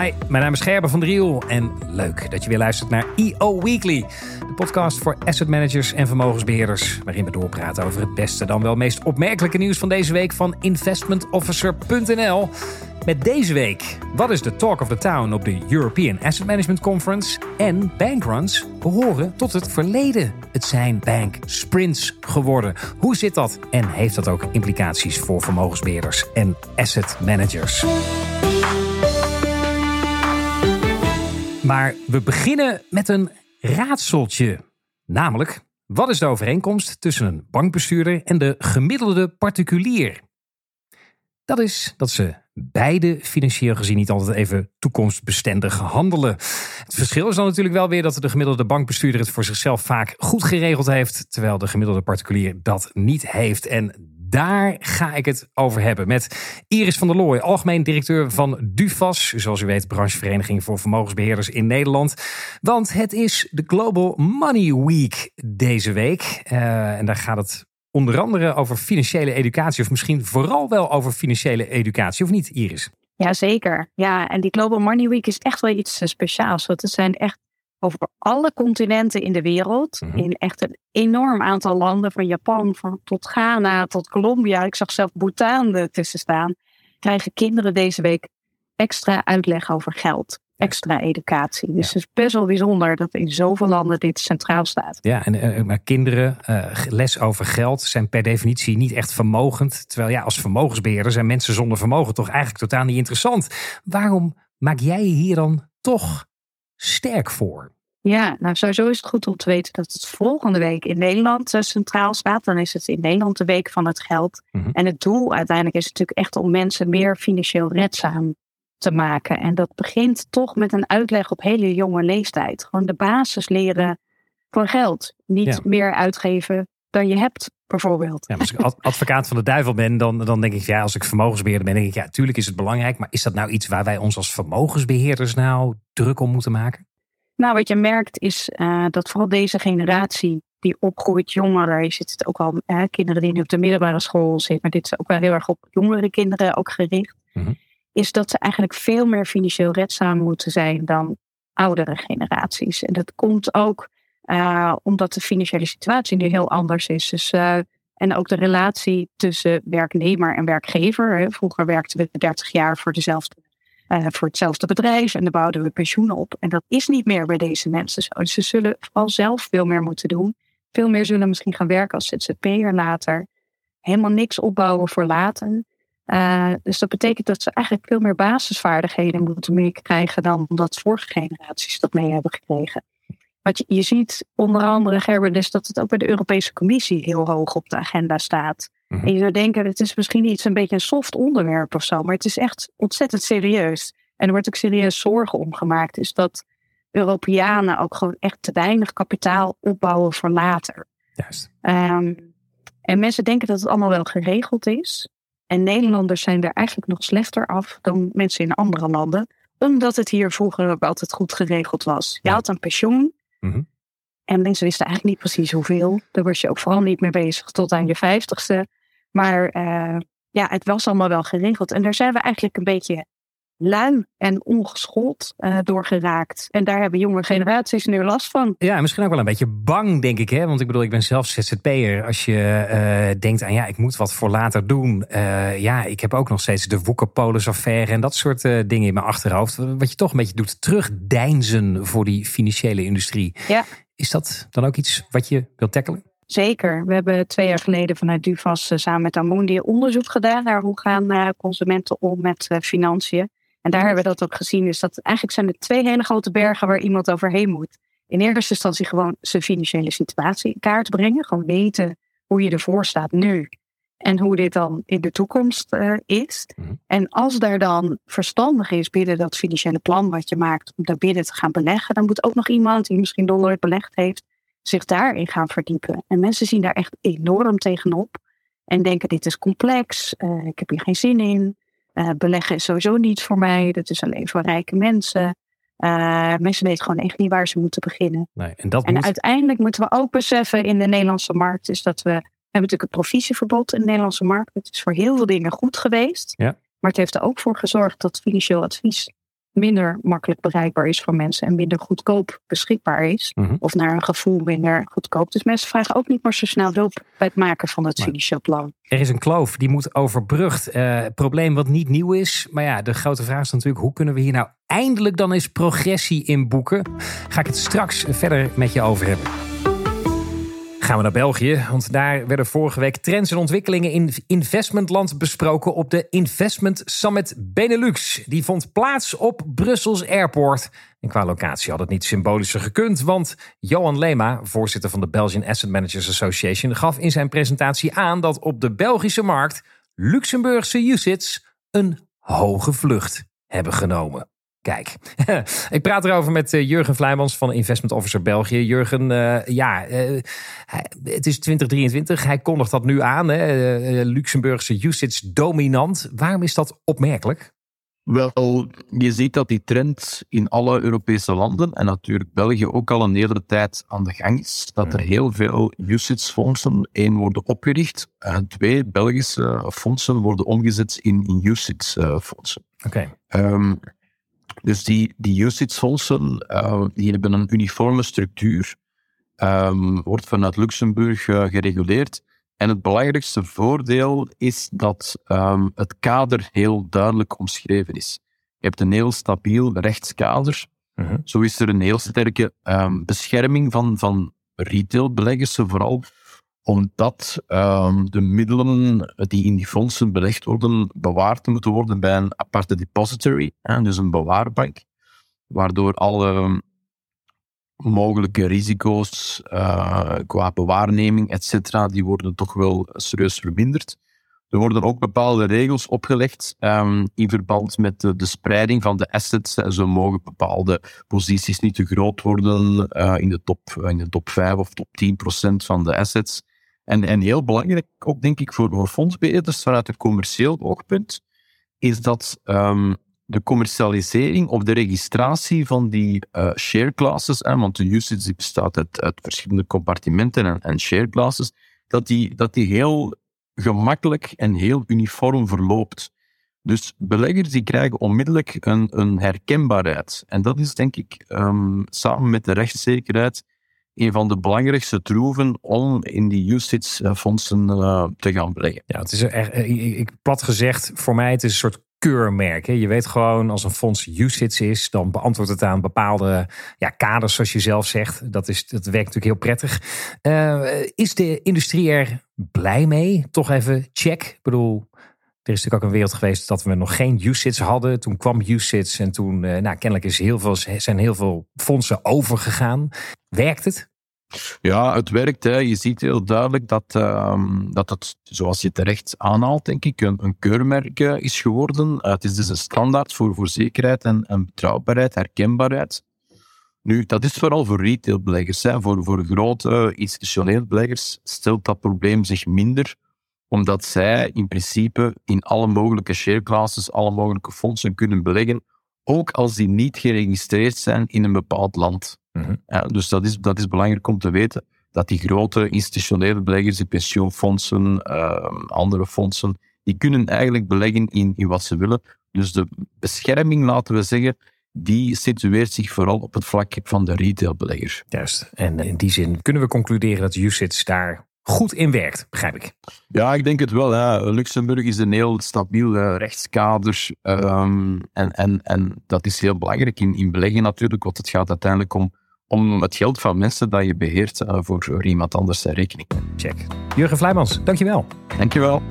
Hi, mijn naam is Gerben van Driel en leuk dat je weer luistert naar EO Weekly. De podcast voor asset managers en vermogensbeheerders. Waarin we doorpraten over het beste dan wel meest opmerkelijke nieuws van deze week van investmentofficer.nl. Met deze week, wat is de talk of the town op de European Asset Management Conference? En bankruns behoren tot het verleden. Het zijn bank sprints geworden. Hoe zit dat? En heeft dat ook implicaties voor vermogensbeheerders en asset managers? Maar we beginnen met een raadseltje. Namelijk, wat is de overeenkomst tussen een bankbestuurder en de gemiddelde particulier? Dat is dat ze beide financieel gezien niet altijd even toekomstbestendig handelen. Het verschil is dan natuurlijk wel weer dat de gemiddelde bankbestuurder het voor zichzelf vaak goed geregeld heeft, terwijl de gemiddelde particulier dat niet heeft. En daar ga ik het over hebben met Iris van der Looy, algemeen directeur van DUFAS, zoals u weet, branchevereniging voor vermogensbeheerders in Nederland. Want het is de Global Money Week deze week. Uh, en daar gaat het onder andere over financiële educatie, of misschien vooral wel over financiële educatie, of niet, Iris? Jazeker. Ja, en die Global Money Week is echt wel iets speciaals. Want het zijn echt over alle continenten in de wereld. Mhm. In echt een enorm aantal landen, van Japan van, tot Ghana tot Colombia. Ik zag zelf Bhutan ertussen staan. Krijgen kinderen deze week extra uitleg over geld. Extra educatie. Dus het is best wel bijzonder dat in zoveel landen dit centraal staat. Ja, en uh, maar kinderen, uh, les over geld zijn per definitie niet echt vermogend. Terwijl ja, als vermogensbeheerder zijn mensen zonder vermogen toch eigenlijk totaal niet interessant. Waarom maak jij hier dan toch sterk voor? Ja, nou sowieso is het goed om te weten dat het volgende week in Nederland uh, centraal staat. Dan is het in Nederland de week van het geld. Mhm. En het doel uiteindelijk is natuurlijk echt om mensen meer financieel redzaam te maken. En dat begint toch met een uitleg op hele jonge leeftijd. Gewoon de basis leren van geld. Niet meer uitgeven dan je hebt, bijvoorbeeld. Ja, als ik advocaat van de duivel ben, dan, dan denk ik, ja, als ik vermogensbeheerder ben, denk ik, ja, tuurlijk is het belangrijk. Maar is dat nou iets waar wij ons als vermogensbeheerders nou druk om moeten maken? Nou, wat je merkt is uh, dat vooral deze generatie die opgroeit, jongeren, je ziet het ook al, kinderen die nu op de middelbare school zitten, maar dit is ook wel heel erg op jongere kinderen ook gericht, mm -hmm. is dat ze eigenlijk veel meer financieel redzaam moeten zijn dan oudere generaties. En dat komt ook uh, omdat de financiële situatie nu heel anders is. Dus, uh, en ook de relatie tussen werknemer en werkgever. Hè. Vroeger werkten we 30 jaar voor dezelfde uh, voor hetzelfde bedrijf en dan bouwden we pensioenen op. En dat is niet meer bij deze mensen zo. Ze zullen al zelf veel meer moeten doen. Veel meer zullen misschien gaan werken als ZZP'er later. Helemaal niks opbouwen voor later. Dus dat betekent dat ze eigenlijk veel meer basisvaardigheden moeten meekrijgen dan dat vorige generaties dat mee hebben gekregen. Wat je, je ziet onder andere, Gerben, is dat het ook bij de Europese Commissie heel hoog op de agenda staat. Mhm. En je zou denken, het is misschien iets een beetje een soft onderwerp of zo, maar het is echt ontzettend serieus. En er wordt ook serieus zorgen om gemaakt. Is dat Europeanen ook gewoon echt te weinig kapitaal opbouwen voor later. Juist. Um, en mensen denken dat het allemaal wel geregeld is. En Nederlanders zijn er eigenlijk nog slechter af dan mensen in andere landen. Omdat het hier vroeger ook altijd goed geregeld was. Je had een pensioen. Mm En mensen wisten eigenlijk niet precies hoeveel. Daar was je ook vooral niet mee bezig tot aan je vijftigste. Maar uh, ja, het was allemaal wel geregeld. En daar zijn we eigenlijk een beetje lui en ongeschoold uh, door geraakt. En daar hebben jonge generaties nu last van. Ja, misschien ook wel een beetje bang, denk ik. Hè? Want ik bedoel, ik ben zelf ZZP'er. Als je uh, denkt aan, ja, ik moet wat voor later doen. Uh, ja, ik heb ook nog steeds de Woekerpolis-affaire en dat soort dingen in mijn achterhoofd. Wat je toch een beetje doet terugdeinzen voor die financiële industrie. Ja. Is dat dan ook iets wat je wilt tackelen? Zeker. We hebben twee jaar geleden vanuit Duvas samen met Amundi onderzoek gedaan naar hoe gaan consumenten om met financiën. En daar hebben we dat ook gezien. Dus dat eigenlijk zijn er twee hele grote bergen waar iemand overheen moet. In eerste instantie gewoon zijn financiële situatie in kaart brengen. Gewoon weten hoe je ervoor staat nu. En hoe dit dan in de toekomst is. Mhm. En als daar dan verstandig is binnen dat financiële plan wat je maakt om daar binnen te gaan beleggen, dan moet ook nog iemand die misschien nog nooit belegd heeft, zich daarin gaan verdiepen. En mensen zien daar echt enorm tegenop. En denken, dit is complex, uh, ik heb hier geen zin in. Uh, beleggen is sowieso niet voor mij, dat is alleen voor rijke mensen. Uh, mensen weten gewoon echt niet waar ze moeten beginnen. Nee, en dat en uiteindelijk moeten we ook beseffen in de Nederlandse markt, is dat we, we hebben natuurlijk een provisieverbod in de Nederlandse markt. Het is voor heel veel dingen goed geweest. Ja. Maar het heeft er ook voor gezorgd dat financieel advies minder makkelijk bereikbaar is voor mensen en minder goedkoop beschikbaar is. Mhm. Of naar een gevoel minder goedkoop. Dus mensen vragen ook niet meer zo snel hulp bij het maken van het financieel plan. Er is een kloof die moet overbrugd. Uh, probleem wat niet nieuw is. Maar ja, de grote vraag is natuurlijk: hoe kunnen we hier nou eindelijk dan eens progressie in boeken? Ga ik het straks verder met je over hebben. Gaan we naar België, want daar werden vorige week trends en ontwikkelingen in investmentland besproken op de Investment Summit Benelux. Die vond plaats op Brussels Airport. En qua locatie had het niet symbolischer gekund, want Johan Lema, voorzitter van de Belgian Asset Managers Association, gaf in zijn presentatie aan dat op de Belgische markt Luxemburgse UCITS een hoge vlucht hebben genomen. Kijk, ik praat erover met eh, Jurgen Vlijmans van Investment Officer België. Jurgen, uh, ja, uh, het is 2023. Hij kondigt dat nu aan. Hè? Luxemburgse usage dominant. Waarom is dat opmerkelijk? Wel, je ziet dat die trend in alle Europese landen en natuurlijk België ook al een hele tijd aan de gang is. Dat er hmm. heel veel usage-fondsen, één, worden opgericht en twee, Belgische fondsen worden omgezet in, in usage-fondsen. Oké. Ehm, dus die, die UCITS-fondsen uh, die hebben een uniforme structuur, um, wordt vanuit Luxemburg uh, gereguleerd. En het belangrijkste voordeel is dat um, het kader heel duidelijk omschreven is. Je hebt een heel stabiel rechtskader. Uh mhm. -huh. Zo is er een heel sterke um, bescherming van, van retailbeleggers, vooral omdat um, de middelen die in die fondsen belegd worden, bewaard moeten worden bij een aparte depository, hè, dus een bewaarbank, waardoor alle mogelijke risico's uh, qua bewaarneming, et cetera, die worden toch wel serieus verminderd. Er worden ook bepaalde regels opgelegd um, in verband met de, spreiding van de assets. Zo mogen bepaalde posities niet te groot worden uh, in, de top, in de top 5 of top 10 procent van de assets. En, en heel belangrijk, ook denk ik voor, fondsbeheerders vanuit een commercieel oogpunt, is dat um, de commercialisering of de registratie van die uh, share classes, want de usage bestaat uit, verschillende compartimenten en, en share classes, dat die, dat die heel gemakkelijk en heel uniform verloopt. Dus beleggers die krijgen onmiddellijk een, een herkenbaarheid. En dat is denk ik um, samen met de rechtszekerheid een van de belangrijkste troeven om in die UCITS-fondsen uh, te gaan beleggen. Ja, het is echt, eh, ik, plat gezegd, voor mij het is een soort keurmerk. Hè. Je weet gewoon, als een fonds UCITS is, dan beantwoordt het aan bepaalde ja, kaders, zoals je zelf zegt. Dat, is, dat werkt natuurlijk heel prettig. Uh, is de industrie er blij mee? Toch even check. Ik bedoel, er is natuurlijk ook een wereld geweest dat we nog geen UCITS hadden. Toen kwam UCITS en toen, nou, kennelijk is heel veel, zijn heel veel fondsen overgegaan. Werkt het? Ja, het werkt. Hè. Je ziet heel duidelijk dat, um, dat het, zoals je terecht aanhaalt, denk ik, een, keurmerk uh, is geworden. Uh, het is dus een standaard voor, voor zekerheid en, en betrouwbaarheid, herkenbaarheid. Nu, dat is vooral voor retailbeleggers. Hè. Voor, voor grote institutionele beleggers stelt dat probleem zich minder, omdat zij in principe in alle mogelijke shareclasses, alle mogelijke fondsen kunnen beleggen, ook als die niet geregistreerd zijn in een bepaald land. Mhm. ja, dus dat is, dat is belangrijk om te weten, dat die grote institutionele beleggers, die pensioenfondsen, uh, andere fondsen, die kunnen eigenlijk beleggen in, in wat ze willen. Dus de bescherming, laten we zeggen, die situeert zich vooral op het vlak van de retailbelegger. Juist. En in die zin kunnen we concluderen dat UCITS daar goed in werkt, begrijp ik. Ja, ik denk het wel. Hè. Luxemburg is een heel stabiel uh, rechtskader. Um, en, en, en dat is heel belangrijk in, in beleggen natuurlijk, want het gaat uiteindelijk om om het geld van mensen dat je beheert uh, voor iemand anders zijn rekening. Check. Jurgen Vlijmans, dankjewel. Dankjewel.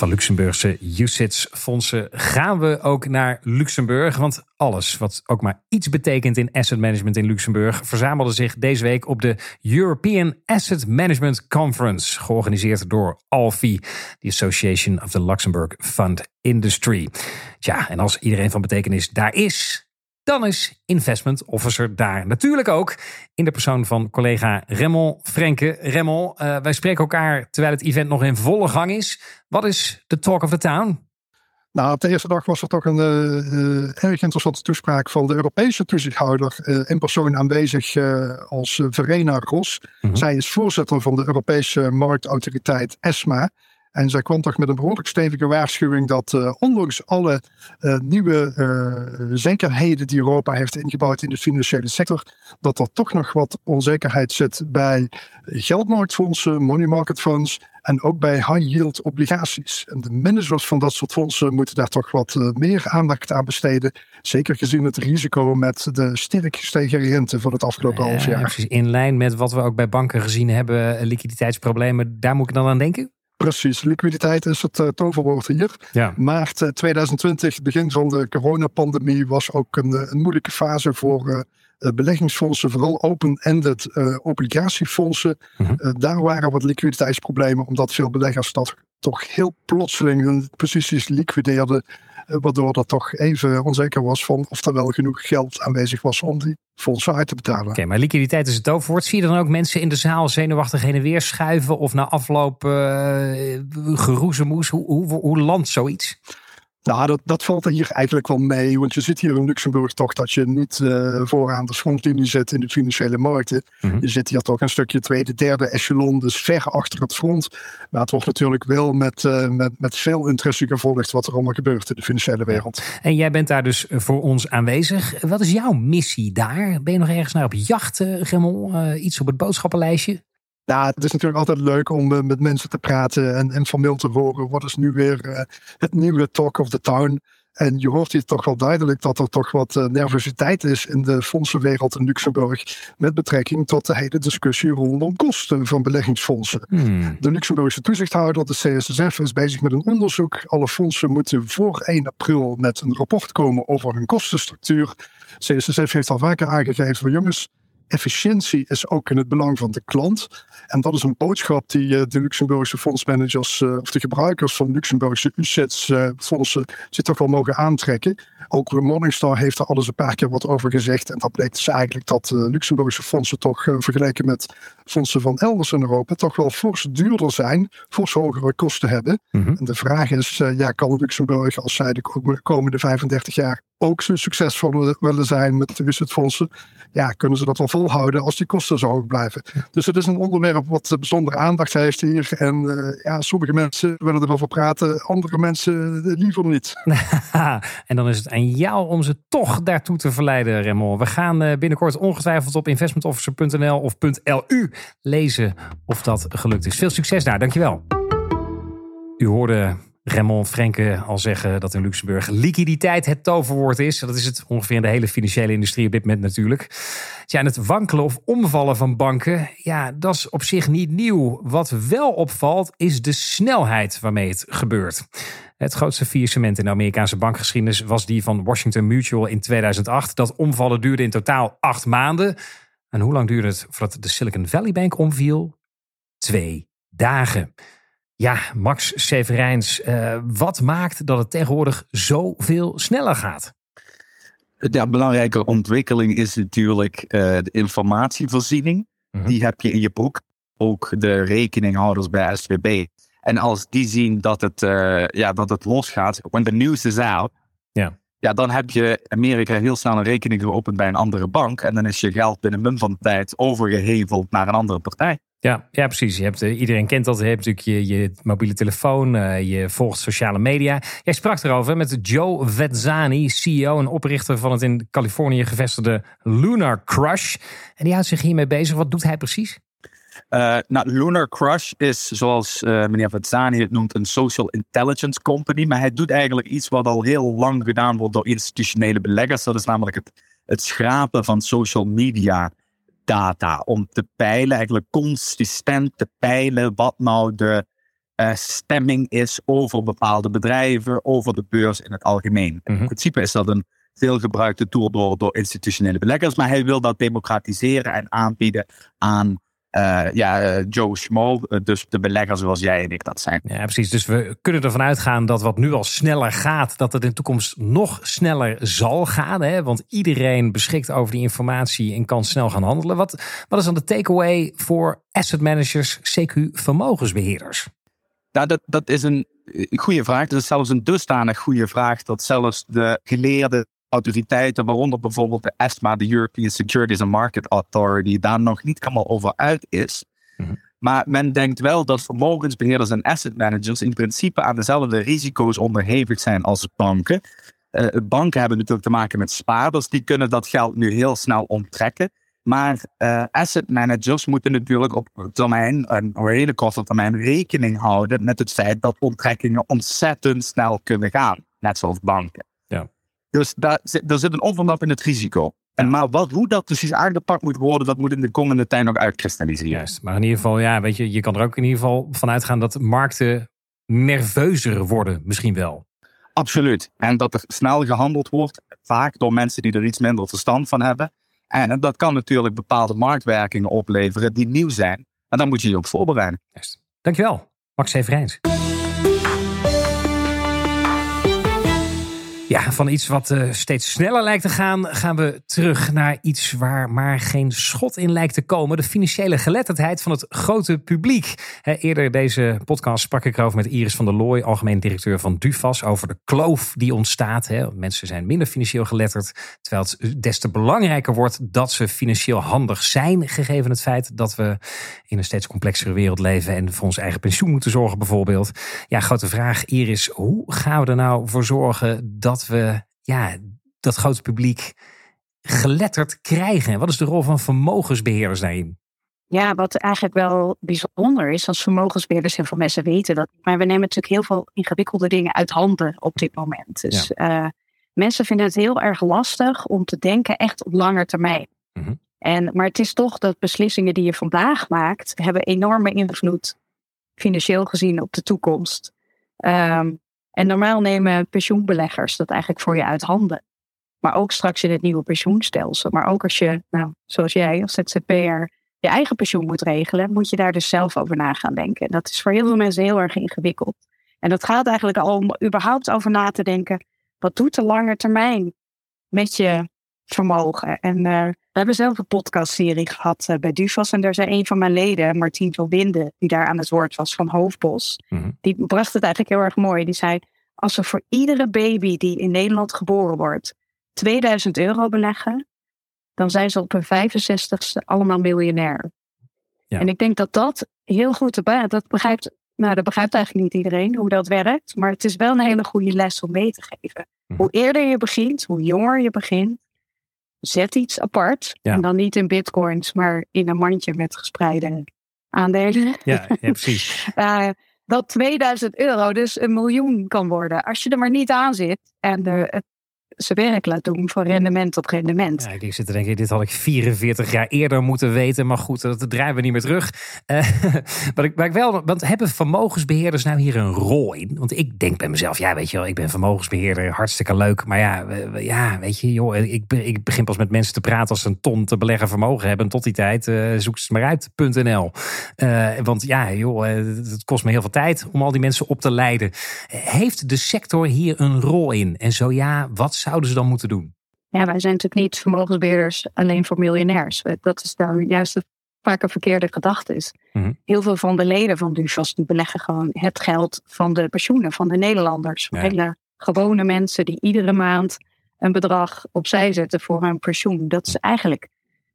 Van Luxemburgse UCITS-fondsen gaan we ook naar Luxemburg. Want alles wat ook maar iets betekent in asset management in Luxemburg verzamelde zich deze week op de European Asset Management Conference, georganiseerd door ALFI, de Association of the Luxembourg Fund Industry. Tja, en als iedereen van betekenis daar is, dan is investment officer daar natuurlijk ook in de persoon van collega Remmel Frenke. Remmel, uh, wij spreken elkaar terwijl het event nog in volle gang is. Wat is de talk of the town? Nou, op de eerste dag was er toch een uh, erg interessante toespraak van de Europese toezichthouder uh, in persoon aanwezig als Verena Ros. Mhm. Zij is voorzitter van de Europese marktautoriteit ESMA. En zij kwam toch met een behoorlijk stevige waarschuwing dat uh, ondanks alle uh, nieuwe uh, zekerheden die Europa heeft ingebouwd in de financiële sector, dat er toch nog wat onzekerheid zit bij geldmarktfondsen, money market funds en ook bij high yield obligaties. En de managers van dat soort fondsen moeten daar toch wat meer aandacht aan besteden. Zeker gezien het risico met de sterk gestegen rente van het afgelopen half jaar. In lijn met wat we ook bij banken gezien hebben, liquiditeitsproblemen, daar moet ik dan aan denken? Precies, liquiditeit is het uh, toverwoord hier. Ja. Maart 2020, begin van de coronapandemie, was ook een, eh, een moeilijke fase voor uh, beleggingsfondsen, vooral open-ended uh, obligatiefondsen. Mm -hmm. daar waren wat liquiditeitsproblemen, omdat veel beleggers dat toch heel plotseling hun posities liquideerden. Waardoor dat toch even onzeker was van of er wel genoeg geld aanwezig was om die fondsen uit te betalen. Oké, maar liquiditeit is het toverwoord. Zie je dan ook mensen in de zaal zenuwachtig heen en weer schuiven of na afloop uh, geroezemoes? Hoe, hoe, hoe landt zoiets? Nou, dat, dat valt er hier eigenlijk wel mee. Want je zit hier in Luxemburg toch dat je niet uh, vooraan de frontlinie zit in de financiële markten. Mm -hmm. Je zit hier toch een stukje tweede, derde echelon, dus ver achter het front. Maar het wordt natuurlijk wel met, uh, met, met veel interesse gevolgd wat er allemaal gebeurt in de financiële wereld. En jij bent daar dus voor ons aanwezig. Wat is jouw missie daar? Ben je nog ergens naar op jacht, uh, Gemmel? iets op het boodschappenlijstje? Ja, het is natuurlijk altijd leuk om uh, met mensen te praten en, en van mail te horen. Wat is nu weer uh, het nieuwe talk of the town? En je hoort hier toch wel duidelijk dat er toch wat uh, nervositeit is in de fondsenwereld in Luxemburg. Met betrekking tot de hele discussie rondom kosten van beleggingsfondsen. Hmm. De Luxemburgse toezichthouder, de CSSF, is bezig met een onderzoek. Alle fondsen moeten voor 1 april met een rapport komen over hun kostenstructuur. CSSF heeft al vaker aangegeven van jongens efficiëntie is ook in het belang van de klant. En dat is een boodschap die uh, de Luxemburgse fondsmanagers uh, of de gebruikers van Luxemburgse UCITS-fondsen uh, zich toch wel mogen aantrekken. Ook Morningstar heeft er alles een paar keer wat over gezegd. En dat bleek dus eigenlijk dat Luxemburgse fondsen toch vergeleken met fondsen van elders in Europa toch wel fors duurder zijn, fors hogere kosten hebben. Mhm. En de vraag is, ja, kan Luxemburg als zij de komende 35 jaar ook zo succesvol willen zijn met de UCITS-fondsen? Ja, kunnen ze dat wel volhouden als die kosten zo hoog blijven? Dus het is een onderwerp wat bijzondere aandacht heeft hier. En uh, ja, sommige mensen willen erover praten, andere mensen liever niet. en dan is het aan jou om ze toch daartoe te verleiden, Remmel. We gaan binnenkort ongetwijfeld op investmentofficer.nl of .lu lezen of dat gelukt is. Veel succes daar, dankjewel. U hoorde Raymond Frenke al zeggen dat in Luxemburg liquiditeit het toverwoord is. Dat is het ongeveer in de hele financiële industrie op dit moment natuurlijk. Ja, het wankelen of omvallen van banken, ja, dat is op zich niet nieuw. Wat wel opvalt is de snelheid waarmee het gebeurt. Het grootste faillissement in de Amerikaanse bankgeschiedenis was die van Washington Mutual in 2008. Dat omvallen duurde in totaal acht maanden. En hoe lang duurde het voordat de Silicon Valley Bank omviel? Twee dagen. Ja, Max Severijns, uh, wat maakt dat het tegenwoordig zoveel sneller gaat? Ja, een belangrijke ontwikkeling is natuurlijk uh, de informatievoorziening. Mhm. Die heb je in je boek. Ook de rekeninghouders bij SVB. En als die zien dat het, uh, ja, dat het losgaat, when the news is out, ja. Ja, dan heb je Amerika heel snel een rekening geopend bij een andere bank. En dan is je geld binnen min van de tijd overgeheveld naar een andere partij. Ja, ja precies. Je hebt, uh, iedereen kent dat. Je hebt natuurlijk je, je mobiele telefoon. Uh, je volgt sociale media. Jij sprak erover met Joe Vetzani, CEO en oprichter van het in Californië gevestigde Lunar Crush. En die houdt zich hiermee bezig. Wat doet hij precies? Uh, nou, Lunar Crush is, zoals meneer Vetzani het noemt, een social intelligence company. Maar hij doet eigenlijk iets wat al heel lang gedaan wordt door institutionele beleggers. Dat is namelijk het, het schrapen van social media data. Om te peilen, eigenlijk consistent te peilen wat nou de uh, stemming is over bepaalde bedrijven, over de beurs in het algemeen. Mhm. In principe is dat een veelgebruikte tool door, door institutionele beleggers. Maar hij wil dat democratiseren en aanbieden aan uh, ja, uh, Joe Schmo, uh, dus de belegger zoals jij en ik dat zijn. Ja, precies. Dus we kunnen ervan uitgaan dat wat nu al sneller gaat, dat het in de toekomst nog sneller zal gaan. Hè? Want iedereen beschikt over die informatie en kan snel gaan handelen. Wat, wat is dan de takeaway voor asset managers, CQ vermogensbeheerders? Nou, dat, dat is een goede vraag. Dat is zelfs een dusdanig goede vraag dat zelfs de geleerde autoriteiten, waaronder bijvoorbeeld de ESMA, de European Securities and Market Authority, daar nog niet helemaal over uit is. Mhm. Maar men denkt wel dat vermogensbeheerders en asset managers in principe aan dezelfde risico's onderhevig zijn als banken. Uh, banken hebben natuurlijk te maken met spaarders, die kunnen dat geld nu heel snel onttrekken. Maar uh, asset managers moeten natuurlijk op termijn, een hele korte termijn, rekening houden met het feit dat onttrekkingen ontzettend snel kunnen gaan. Net zoals banken. Dus daar, er zit een onverlap in het risico. En maar wat, hoe dat precies aangepakt moet worden, dat moet in de komende tijd nog uitkristalliseren. Juist, maar in ieder geval, ja, weet je, je kan er ook in ieder geval vanuit gaan dat markten nerveuzer worden, misschien wel. Absoluut. En dat er snel gehandeld wordt, vaak door mensen die er iets minder verstand van hebben. En dat kan natuurlijk bepaalde marktwerkingen opleveren die nieuw zijn. En daar moet je je op voorbereiden. Juist. Dankjewel, Max Severijns. Ja, van iets wat uh, steeds sneller lijkt te gaan, gaan we terug naar iets waar maar geen schot in lijkt te komen. De financiële geletterdheid van het grote publiek. eerder deze podcast sprak ik erover met Iris van der Looy, algemeen directeur van Dufas, over de kloof die ontstaat. Mensen zijn minder financieel geletterd, terwijl het des te belangrijker wordt dat ze financieel handig zijn, gegeven het feit dat we in een steeds complexere wereld leven en voor ons eigen pensioen moeten zorgen bijvoorbeeld. Ja, grote vraag Iris, hoe gaan we er nou voor zorgen dat dat we ja, dat grote publiek geletterd krijgen? Wat is de rol van vermogensbeheerders daarin? Ja, wat eigenlijk wel bijzonder is, als vermogensbeheerders heel veel mensen weten dat. Maar we nemen natuurlijk heel veel ingewikkelde dingen uit handen op dit moment. Dus eh, mensen vinden het heel erg lastig om te denken echt op lange termijn. Mhm. en, maar het is toch dat beslissingen die je vandaag maakt, hebben enorme invloed, financieel gezien, op de toekomst. Um, en normaal nemen pensioenbeleggers dat eigenlijk voor je uit handen. Maar ook straks in het nieuwe pensioenstelsel. Maar ook als je, nou, zoals jij als ZZP'er, je eigen pensioen moet regelen, moet je daar dus zelf over na gaan denken. En dat is voor heel veel mensen heel erg ingewikkeld. En dat gaat eigenlijk al om überhaupt over na te denken. Wat doet de lange termijn met je vermogen? En uh, we hebben zelf een podcastserie gehad uh, bij Dufas. En daar zei een van mijn leden, Martien van Winden, die daar aan het woord was van Hoofdbos. Mm Die bracht het eigenlijk heel erg mooi. Die zei, als we voor iedere baby die in Nederland geboren wordt 2000 euro beleggen, dan zijn ze op hun 65ste allemaal miljonair. Ja. En ik denk dat dat heel goed erbij, dat begrijpt, nou dat begrijpt eigenlijk niet iedereen hoe dat werkt, maar het is wel een hele goede les om mee te geven. Mhm. Hoe eerder je begint, hoe jonger je begint, zet iets apart. En dan niet in bitcoins, maar in een mandje met gespreide aandelen. Ja, ja precies. uh, dat 2000 euro dus een miljoen kan worden. Als je er maar niet aan zit en de, het zijn werk laat doen van rendement op rendement. Ja, ik zit te denken, dit had ik 44 jaar eerder moeten weten. Maar goed, dat draaien we niet meer terug. Uh, wat, ik, ik wel, want hebben vermogensbeheerders nou hier een rol in? Want ik denk bij mezelf, ja weet je wel, ik ben vermogensbeheerder, hartstikke leuk. Maar ja, ja weet je, joh, ik, ik begin pas met mensen te praten als ze een ton te beleggen vermogen hebben. En tot die tijd uh, zoek ze maar uit.nl. Uh, want ja, joh, het kost me heel veel tijd om al die mensen op te leiden. Heeft de sector hier een rol in? En zo ja, wat zouden ze dan moeten doen? Ja, wij zijn natuurlijk niet vermogensbeheerders alleen voor miljonairs. Dat is daar juist vaak een verkeerde gedachte is. Mhm. Heel veel van de leden van DUFAS die beleggen gewoon het geld van de pensioenen van de Nederlanders. Hele gewone mensen die iedere maand een bedrag opzij zetten voor hun pensioen. Dat is eigenlijk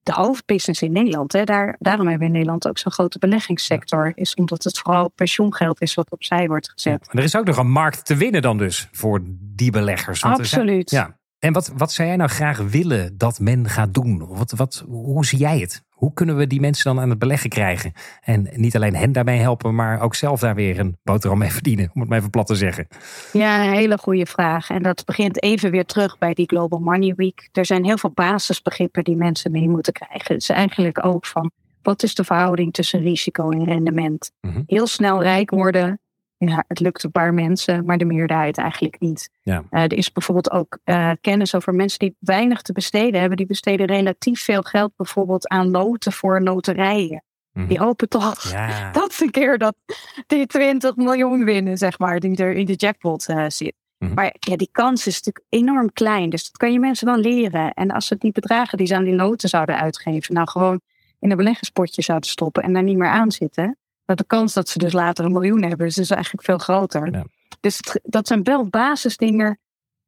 de hoofdbusiness in Nederland. Hè. Daar, daarom hebben we in Nederland ook zo'n grote beleggingssector. Is omdat het vooral pensioengeld is wat opzij wordt gezet. er is ook nog een markt te winnen dan dus voor die beleggers. Want Absoluut. ja. En wat, wat zou jij nou graag willen dat men gaat doen? Wat, wat, hoe zie jij het? Hoe kunnen we die mensen dan aan het beleggen krijgen? En niet alleen hen daarbij helpen, maar ook zelf daar weer een boterham mee verdienen, om het maar even plat te zeggen. Ja, een hele goede vraag. En dat begint even weer terug bij die Global Money Week. Er zijn heel veel basisbegrippen die mensen mee moeten krijgen. Het is eigenlijk ook van, wat is de verhouding tussen risico en rendement? Mhm. Heel snel rijk worden ja, het lukt een paar mensen, maar de meerderheid eigenlijk niet. Ja. Uh, er is bijvoorbeeld ook uh, kennis over mensen die weinig te besteden hebben. Die besteden relatief veel geld bijvoorbeeld aan loten voor loterijen. Mhm. Die hopen toch ja. dat een keer dat die 20 miljoen winnen, zeg maar, die er in de jackpot uh, zit. Mhm. Maar ja, die kans is natuurlijk enorm klein. Dus dat kan je mensen wel leren. En als ze die bedragen die ze aan die loten zouden uitgeven, nou gewoon in een beleggerspotje zouden stoppen en daar niet meer aan zitten, dat de kans dat ze dus later een miljoen hebben, is dus eigenlijk veel groter. Ja. Dus dat zijn wel basisdingen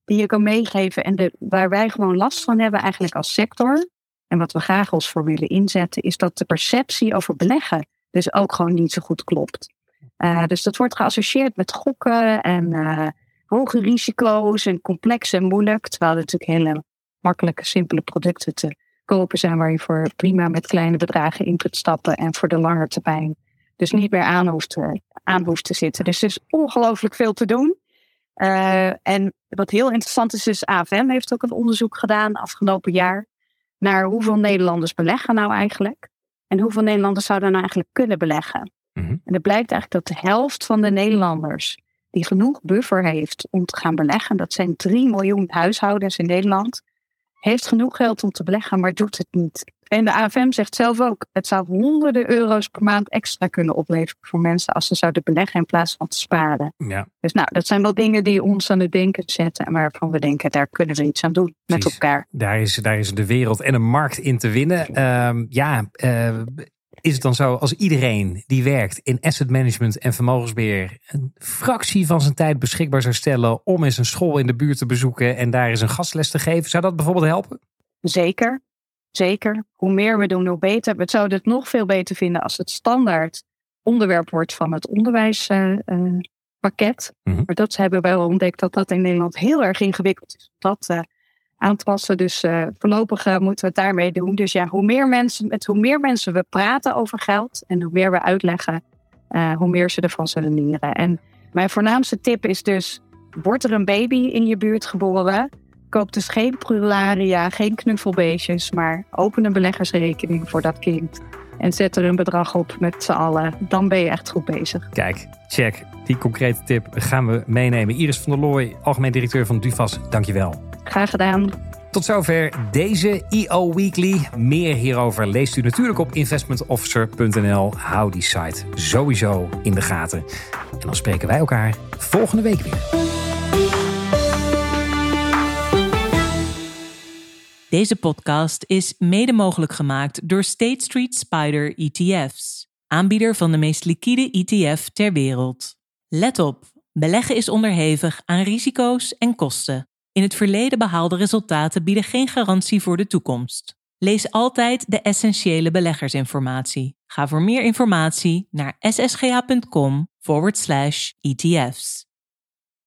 die je kan meegeven en de, waar wij gewoon last van hebben eigenlijk als sector. En wat we graag ons voor willen inzetten, is dat de perceptie over beleggen. dus ook gewoon niet zo goed klopt. Uh, dus dat wordt geassocieerd met gokken en uh, hoge risico's en complex en moeilijk. Terwijl het natuurlijk hele makkelijke, simpele producten te kopen zijn waar je voor prima met kleine bedragen in kunt stappen en voor de lange termijn dus niet meer aan hoeft, te, aan hoeft te zitten. Dus er is ongelooflijk veel te doen. Uh, en wat heel interessant is, is AFM heeft ook een onderzoek gedaan afgelopen jaar naar hoeveel Nederlanders beleggen nou eigenlijk. En hoeveel Nederlanders zouden nou eigenlijk kunnen beleggen. Mhm. En het blijkt eigenlijk dat de helft van de Nederlanders die genoeg buffer heeft om te gaan beleggen, dat zijn 3 miljoen huishoudens in Nederland, heeft genoeg geld om te beleggen, maar doet het niet. En de AFM zegt zelf ook, het zou honderden euro's per maand extra kunnen opleveren voor mensen als ze zouden beleggen in plaats van te sparen. Ja. Dus nou, dat zijn wel dingen die ons aan het denken zetten en waarvan we denken, daar kunnen we iets aan doen met elkaar. Daar is, daar is de wereld en een markt in te winnen. Uh, ja, uh, is het dan zo als iedereen die werkt in asset management en vermogensbeheer een fractie van zijn tijd beschikbaar zou stellen om eens een school in de buurt te bezoeken en daar eens een gastles te geven, zou dat bijvoorbeeld helpen? Zeker, zeker. Hoe meer we doen, hoe beter. We zouden het nog veel beter vinden als het standaard onderwerp wordt van het onderwijspakket. Uh, uh, Maar dat hebben we wel ontdekt dat dat in Nederland heel erg ingewikkeld is. Dat uh, aanpassen. Dus uh, voorlopig uh, moeten we het daarmee doen. Dus ja, hoe meer mensen, met hoe meer mensen we praten over geld en hoe meer we uitleggen, uh, hoe meer ze ervan zullen leren. En mijn voornaamste tip is dus: wordt er een baby in je buurt geboren? Koop dus geen prularia, geen knuffelbeestjes, maar open een beleggersrekening voor dat kind. En zet er een bedrag op met z'n allen. Dan ben je echt goed bezig. Kijk, check. Die concrete tip gaan we meenemen. Iris van der Looy, algemeen directeur van Duvas, dankjewel. Graag gedaan. Tot zover deze EO Weekly. Meer hierover leest u natuurlijk op investmentofficer.nl. Hou die site sowieso in de gaten. En dan spreken wij elkaar volgende week weer. Deze podcast is mede mogelijk gemaakt door State Street Spider ETF's, aanbieder van de meest liquide ETF ter wereld. Let op, beleggen is onderhevig aan risico's en kosten. In het verleden behaalde resultaten bieden geen garantie voor de toekomst. Lees altijd de essentiële beleggersinformatie. Ga voor meer informatie naar ssga.com/etf's.